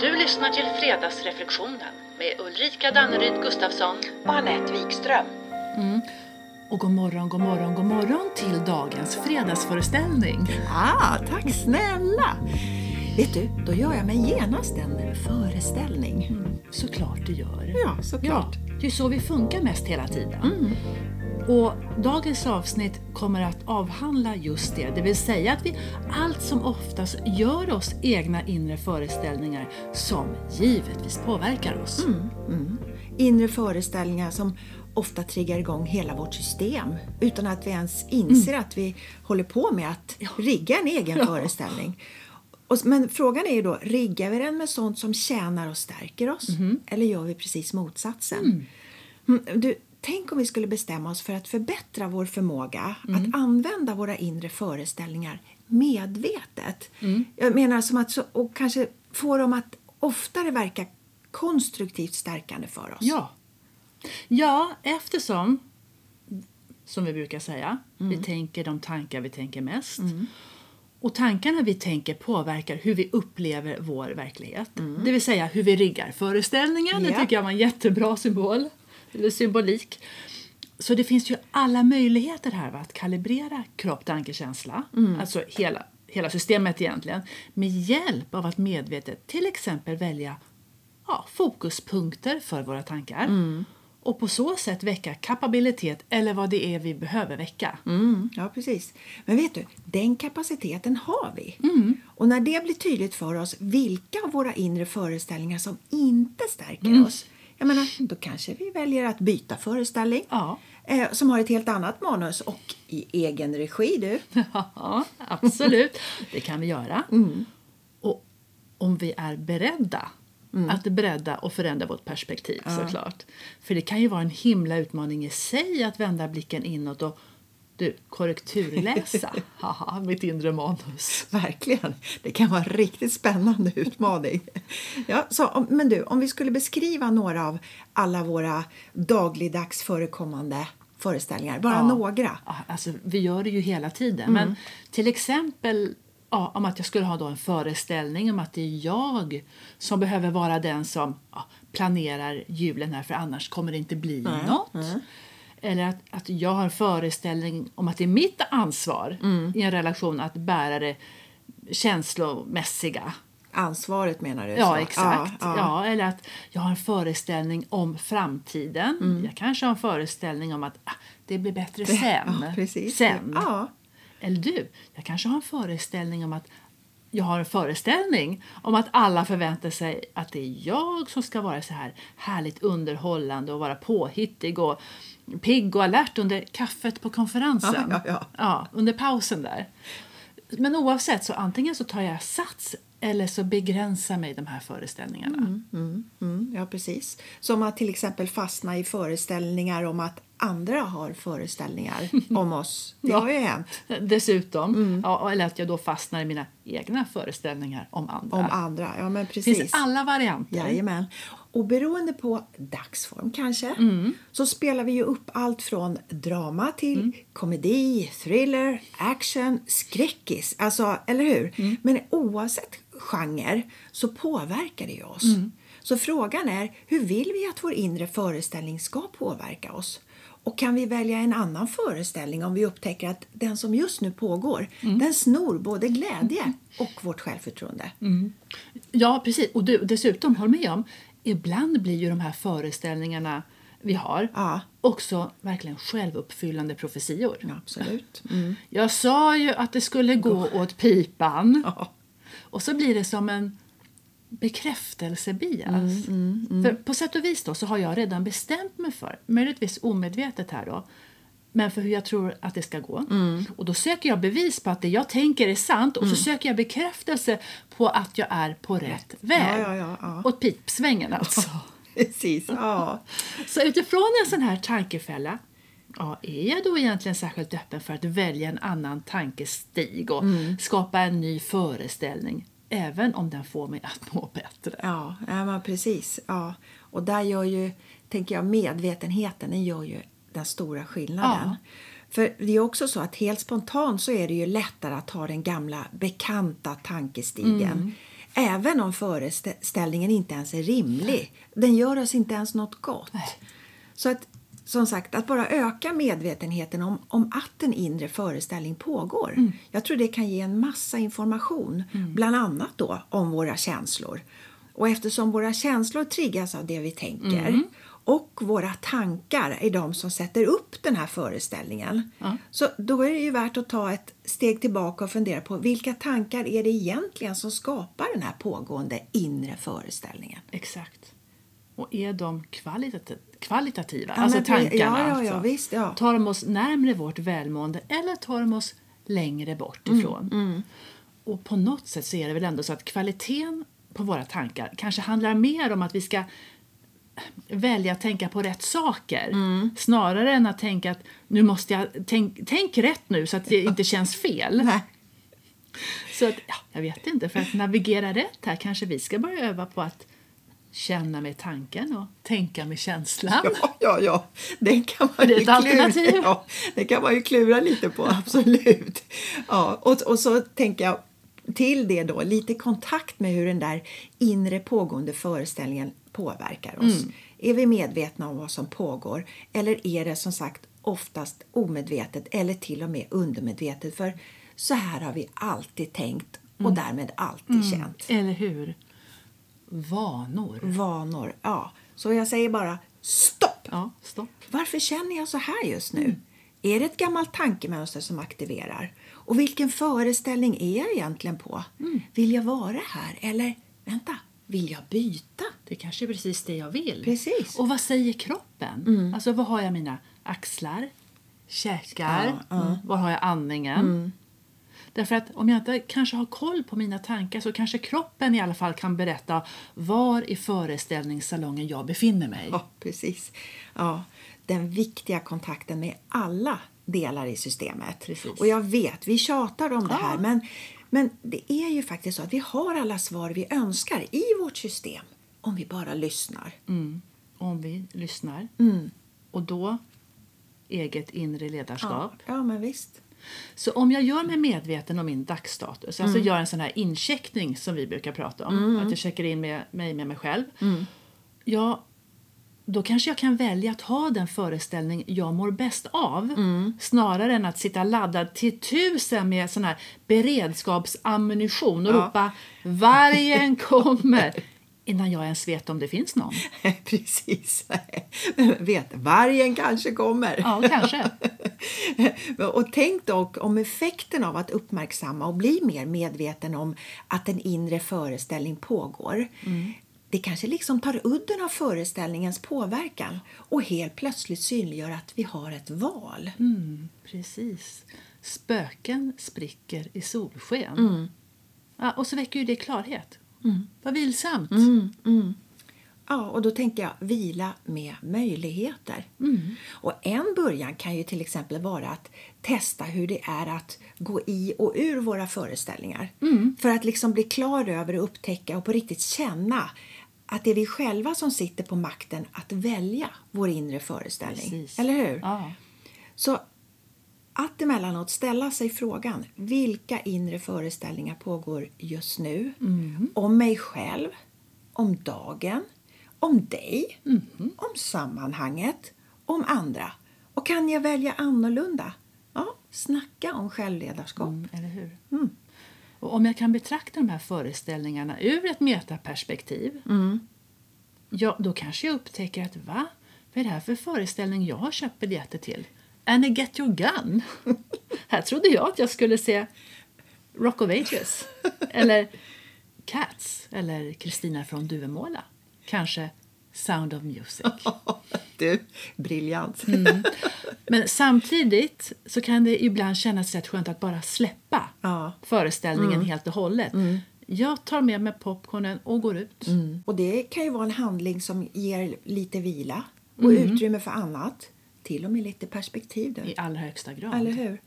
Du lyssnar till Fredagsreflektionen med Ulrika Danneryd Gustafsson. och Anette Wikström. Och god morgon, god morgon, god morgon till dagens fredagsföreställning. Ah, tack snälla! Vet du, då gör jag mig genast en föreställning. Såklart du gör. Ja, såklart. Ja, det är så vi funkar mest hela tiden. Mm. Och dagens avsnitt kommer att avhandla just det, det vill säga att vi allt som oftast gör oss egna inre föreställningar som givetvis påverkar oss. Mm. Inre föreställningar som ofta triggar igång hela vårt system utan att vi ens inser att vi håller på med att rigga en egen föreställning. Och, men frågan är ju då, riggar vi den med sånt som tjänar och stärker oss? Eller gör vi precis motsatsen? Mm, Du, tänk om vi skulle bestämma oss för att förbättra vår förmåga att använda våra inre föreställningar medvetet. Jag menar som att så, och kanske få dem att oftare verka konstruktivt stärkande för oss. Ja. ja, eftersom, som vi brukar säga, vi tänker de tankar vi tänker mest. Och tankarna vi tänker påverkar hur vi upplever vår verklighet. Det vill säga hur vi riggar föreställningen. Det Ja. tycker jag var en jättebra symbol. Eller symbolik. Så det finns ju alla möjligheter här va, att kalibrera kropp, tanke, känsla. Alltså hela, hela systemet egentligen. Med hjälp av att medvetet till exempel välja ja, fokuspunkter för våra tankar. Och på så sätt väcka kapabilitet eller vad det är vi behöver väcka. Mm, ja, precis. Men vet du, den kapaciteten har vi. Och när det blir tydligt för oss vilka av våra inre föreställningar som inte stärker oss, jag menar, då kanske vi väljer att byta föreställning Ja. eh, som har ett helt annat manus och i egen regi. Du. Ja, absolut. Det kan vi göra. Och om vi är beredda att bredda och förändra vårt perspektiv såklart. För det kan ju vara en himla utmaning i sig att vända blicken inåt och du, korrekturläsa. Haha, mitt inre manus. Verkligen. Det kan vara en riktigt spännande utmaning. Ja, så, om, men du, om vi skulle beskriva några av alla våra dagligdags förekommande föreställningar, bara Ja. några. Ja, alltså, vi gör det ju hela tiden. Men till exempel ja, om att jag skulle ha då en föreställning om att det är jag som behöver vara den som ja, planerar julen här för annars kommer det inte bli något. Eller att, att jag har en föreställning om att det är mitt ansvar i en relation att bära det känslomässiga. Ansvaret menar du? Ja, så. exakt. Ja, Ja, ja. eller att jag har en föreställning om framtiden. Mm. Jag kanske har en föreställning om att ah, det blir bättre sen. Ja, precis. sen. Ja. Eller du, jag kanske har en föreställning om att jag har en föreställning om att alla förväntar sig att det är jag som ska vara så här härligt underhållande och vara påhittig och pigg och alert under kaffet på konferensen. Ja, ja, Ja, under pausen där. Men oavsett så antingen så tar jag sats eller så begränsar mig de här föreställningarna. Mm, ja, precis. Som att till exempel fastna i föreställningar om att andra har föreställningar om oss. Det Ja. har ju hänt. Dessutom, Mm. ja, eller att jag då fastnar i mina egna föreställningar om andra. Om andra. Ja, men precis. finns alla varianter. Jajamän. Och beroende på dagsform kanske Mm. så spelar vi ju upp allt från drama till Mm. komedi, thriller, action, skräckis. Alltså, eller hur? Mm. Men oavsett genre så påverkar det ju oss. Mm. Så frågan är, hur vill vi att vår inre föreställning ska påverka oss? Och kan vi välja en annan föreställning om vi upptäcker att den som just nu pågår, Mm. den snor både glädje och vårt självförtroende? Ja, precis. Och du, dessutom, håll med om, ibland blir ju de här föreställningarna vi har Ja. också verkligen självuppfyllande profetior. Ja, absolut. Mm. Jag sa ju att det skulle gå åt pipan. Ja. Och så blir det som en bekräftelsebias. För på sätt och vis då så har jag redan bestämt mig för, möjligtvis omedvetet här då, men för hur jag tror att det ska gå. Och då söker jag bevis på att det jag tänker är sant och så söker jag bekräftelse på att jag är på rätt väg. Ja, ja, ja. Åt pipsvängen alltså. Precis. Ja. Så utifrån en sån här tankefälla Ja, är jag då egentligen särskilt öppen för att välja en annan tankestig och skapa en ny föreställning även om den får mig att må bättre? Ja, ja men precis. Ja. Och där gör ju, tänker jag, medvetenheten den gör ju den stora skillnaden. Ja. För det är också så att helt spontant så är det ju lättare att ta den gamla bekanta tankestigen. Även om föreställningen inte ens är rimlig. Den gör oss inte ens något gott. Nej. Så att, som sagt, att bara öka medvetenheten om, om att en inre föreställning pågår. Mm. Jag tror det kan ge en massa information, bland annat då om våra känslor. Och eftersom våra känslor triggas av det vi tänker Mm. och våra tankar är de som sätter upp den här föreställningen. Ja. Så då är det ju värt att ta ett steg tillbaka och fundera på vilka tankar är det egentligen som skapar den här pågående inre föreställningen. Exakt. Och är de kvalitativa? Kvalitativa? Ja, alltså tankarna. ja, ja, ja, alltså. visst, ja. Tar de oss närmre vårt välmående eller tar de oss längre bort Mm, ifrån? Och på något sätt så är det väl ändå så att kvaliteten på våra tankar kanske handlar mer om att vi ska välja att tänka på rätt saker Mm. snarare än att tänka att nu måste jag tänk, tänk rätt nu så att det inte känns fel. Nej. Så att, ja, jag vet inte, för att navigera rätt här kanske vi ska börja öva på att känna med tanken och tänka med känslan. Ja, ja, ja. Den kan man Det är ett alternativ. Klura, ja, det kan man ju klura lite på, absolut. Ja, och, och så tänker jag till det då lite kontakt med hur den där inre pågående föreställningen påverkar oss. Är vi medvetna om vad som pågår eller är det som sagt oftast omedvetet eller till och med undermedvetet? För så här har vi alltid tänkt och därmed alltid känt. Eller hur? Vanor. Vanor, ja. Så jag säger bara stopp! Ja, stopp. Varför känner jag så här just nu? Är det ett gammalt tankemönster som aktiverar? Och vilken föreställning är jag egentligen på? Vill jag vara här? Eller vänta, vill jag byta? Det kanske är precis det jag vill. Precis. Och vad säger kroppen? Alltså, vad har jag mina axlar? Käkar? Mm. Var har jag andningen? Därför att om jag inte kanske har koll på mina tankar så kanske kroppen i alla fall kan berätta var i föreställningssalongen jag befinner mig. Ja, precis. Ja, den viktiga kontakten med alla delar i systemet. Precis. Och jag vet, vi tjatar om det Ja. här, men, men det är ju faktiskt så att vi har alla svar vi önskar i vårt system om vi bara lyssnar. Mm. Om vi lyssnar. Och då eget inre ledarskap. Ja, ja, men visst. Så om jag gör mig medveten om min dagsstatus, alltså gör en sån här incheckning som vi brukar prata om, att jag checkar in med, mig med mig själv, ja, då kanske jag kan välja att ha den föreställning jag mår bäst av snarare än att sitta laddad till tusen med sån här beredskapsammunition och ropa vargen kommer innan jag ens vet om det finns någon. Precis. Vet, vargen kanske kommer. Ja, kanske. och tänk dock om effekten av att uppmärksamma och bli mer medveten om att en inre föreställning pågår. Det kanske liksom tar udden av föreställningens påverkan och helt plötsligt synliggör att vi har ett val. Mm, precis. Spöken spricker i solsken. Ja, och så väcker ju det klarhet. Vad vilsamt. Ja, och då tänker jag vila med möjligheter. Och en början kan ju till exempel vara att testa hur det är att gå i och ur våra föreställningar. För att liksom bli klar över och upptäcka och på riktigt känna att det är vi själva som sitter på makten att välja vår inre föreställning. Precis. Eller hur? Ja. Så att emellanåt ställa sig frågan vilka inre föreställningar pågår just nu? Om mig själv, om dagen, om dig, om sammanhanget, om andra. Och kan jag välja annorlunda? Ja, snacka om självledarskap. Mm, eller hur? Och om jag kan betrakta de här föreställningarna ur ett metaperspektiv ja, då kanske jag upptäcker att va? Vad är det här för föreställning jag har köpt biljetter till? Annie Get Your Gun? här trodde jag att jag skulle se Rock of Ages eller Cats eller Kristina från Duvemåla. Kanske Sound of Music. Du, briljant. Men samtidigt så kan det ibland kännas rätt skönt att bara släppa Ja. föreställningen helt och hållet. Jag tar med mig popcornen och går ut. Och det kan ju vara en handling som ger lite vila och utrymme för annat. Till och med lite perspektiv. Du. I allra högsta grad. Eller hur?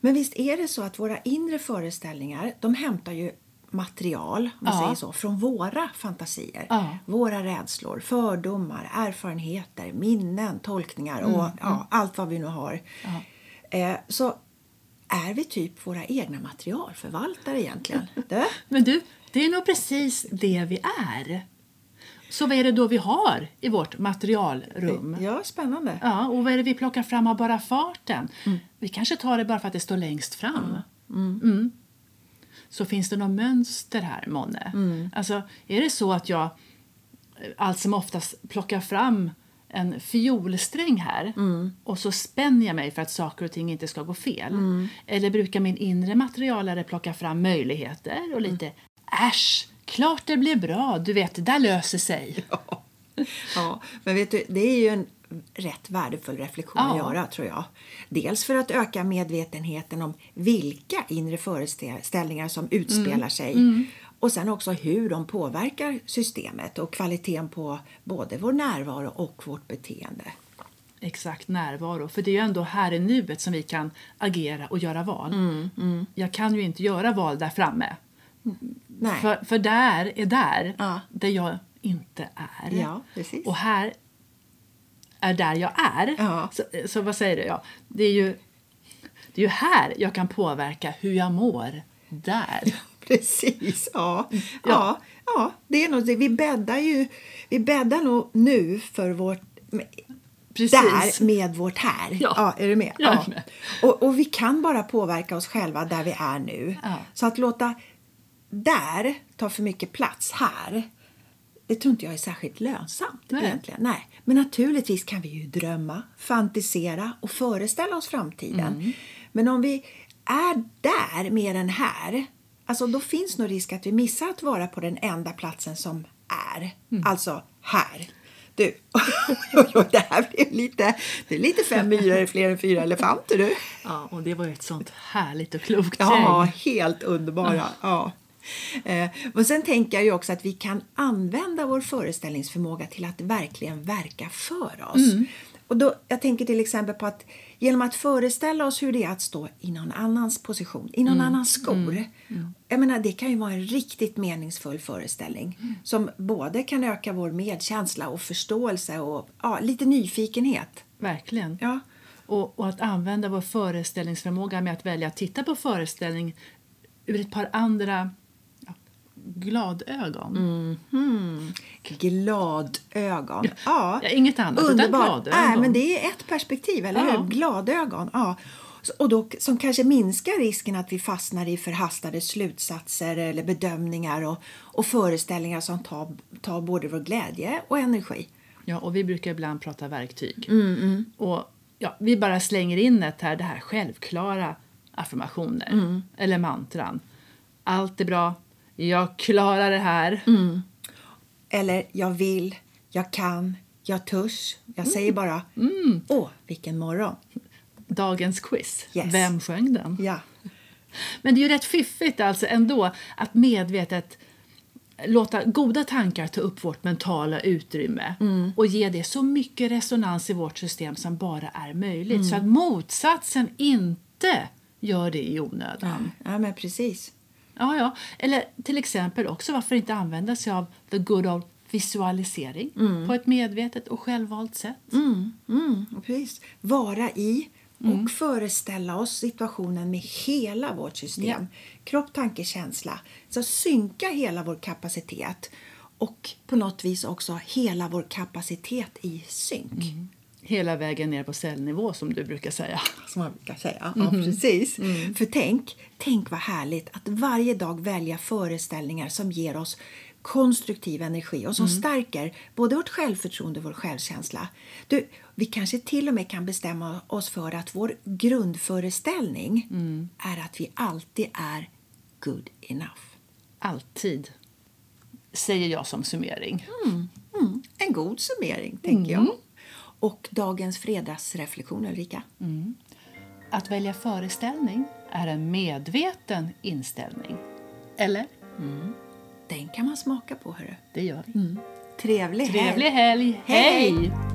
Men visst är det så att våra inre föreställningar de hämtar ju material om man Ja. säger så, från våra fantasier. Ja. Våra rädslor, fördomar, erfarenheter, minnen, tolkningar och ja, allt vad vi nu har. Eh, så är vi typ våra egna materialförvaltare egentligen. Men du, Det är nog precis det vi är. Så vad är det då vi har i vårt materialrum? Ja, spännande. Ja, och vad är det vi plockar fram av bara farten? Vi kanske tar det bara för att det står längst fram. Mm. Så finns det något mönster här, månne? Alltså, är det så att jag eh, allt som oftast plockar fram en fiolsträng här och så spänner jag mig för att saker och ting inte ska gå fel? Eller brukar min inre materialare plocka fram möjligheter och lite äsch, klart det blir bra, du vet, det där löser sig. Ja, men vet du, det är ju en rätt värdefull reflektion att Ja. göra tror jag. Dels för att öka medvetenheten om vilka inre föreställningar som utspelar sig och sen också hur de påverkar systemet och kvaliteten på både vår närvaro och vårt beteende. Exakt närvaro, för det är ju ändå här i nuet som vi kan agera och göra val. Jag kan ju inte göra val där framme. Nej. För, för där är där, Ja. där jag inte är. Ja. Och här är där jag är. Ja. Så, så vad säger du? Ja, det, är ju, det är ju här jag kan påverka hur jag mår. Där. Precis, ja. Ja, ja det är nog det. Vi bäddar ju vi bäddar nog nu för vårt Precis. där med vårt här. Ja. är du med? Jag är Ja. med. Och, och vi kan bara påverka oss själva där vi är nu. Ja. Så att låta där ta för mycket plats här det tror inte jag är särskilt lönsamt Nej. egentligen. Nej. Men naturligtvis kan vi ju drömma, fantisera och föreställa oss framtiden. Mm. Men om vi är där mer än här, alltså då finns nog risk att vi missar att vara på den enda platsen som är. Mm. Alltså här. Du, det här blev lite, det är lite fem myror är fler än fyra elefanter du. Ja, och det var ett sånt härligt och klokt Ja, gäng. helt underbara. Ja. Eh, och sen tänker jag också att vi kan använda vår föreställningsförmåga till att verkligen verka för oss. Och då, jag tänker till exempel på att genom att föreställa oss hur det är att stå i någon annans position, i någon annans skor. Jag menar, det kan ju vara en riktigt meningsfull föreställning som både kan öka vår medkänsla och förståelse och ja, lite nyfikenhet. Verkligen. Ja. Och, och att använda vår föreställningsförmåga med att välja att titta på föreställning ur ett par andra gladögon. Mm. Gladögon. Ja. Ja, inget annat, utan Underbart. gladögon. Nej, men det är ett perspektiv, eller Ja. hur? Gladögon. Ja. Och då, som kanske minskar risken att vi fastnar i förhastade slutsatser eller bedömningar och, och föreställningar som tar, tar både vår glädje och energi. Ja, och vi brukar ibland prata verktyg. Mm, Och ja, vi bara slänger in ett här, det här självklara affirmationer Mm. eller mantran. Allt är bra, jag klarar det här. Mm. Eller jag vill, jag kan, jag törs. Jag säger bara åh, vilken morgon. Dagens quiz. Yes. Vem sjöng den? Ja. Men det är ju rätt fiffigt alltså ändå att medvetet låta goda tankar ta upp vårt mentala utrymme och ge det så mycket resonans i vårt system som bara är möjligt så att motsatsen inte gör det i onödan. ja, men precis. Ja, ja. Eller till exempel också varför inte använda sig av the good old visualisering på ett medvetet och självvalt sätt. Mm, precis. Vara i och föreställa oss situationen med hela vårt system. Kropp, tanke, känsla. Så synka hela vår kapacitet och på något vis också hela vår kapacitet i synk. Hela vägen ner på cellnivå som du brukar säga. Som man brukar säga. Ja, precis. För tänk, tänk vad härligt att varje dag välja föreställningar som ger oss konstruktiv energi och som stärker både vårt självförtroende och vår självkänsla. Du, vi kanske till och med kan bestämma oss för att vår grundföreställning är att vi alltid är good enough. Alltid. Säger jag som summering. Mm, en god summering, tänker jag. Och dagens fredagsreflektion, Ulrika? Att välja föreställning är en medveten inställning. Eller? Den kan man smaka på, hörru. Det gör vi. Trevlig helg! Trevlig helg! Hej! Hej!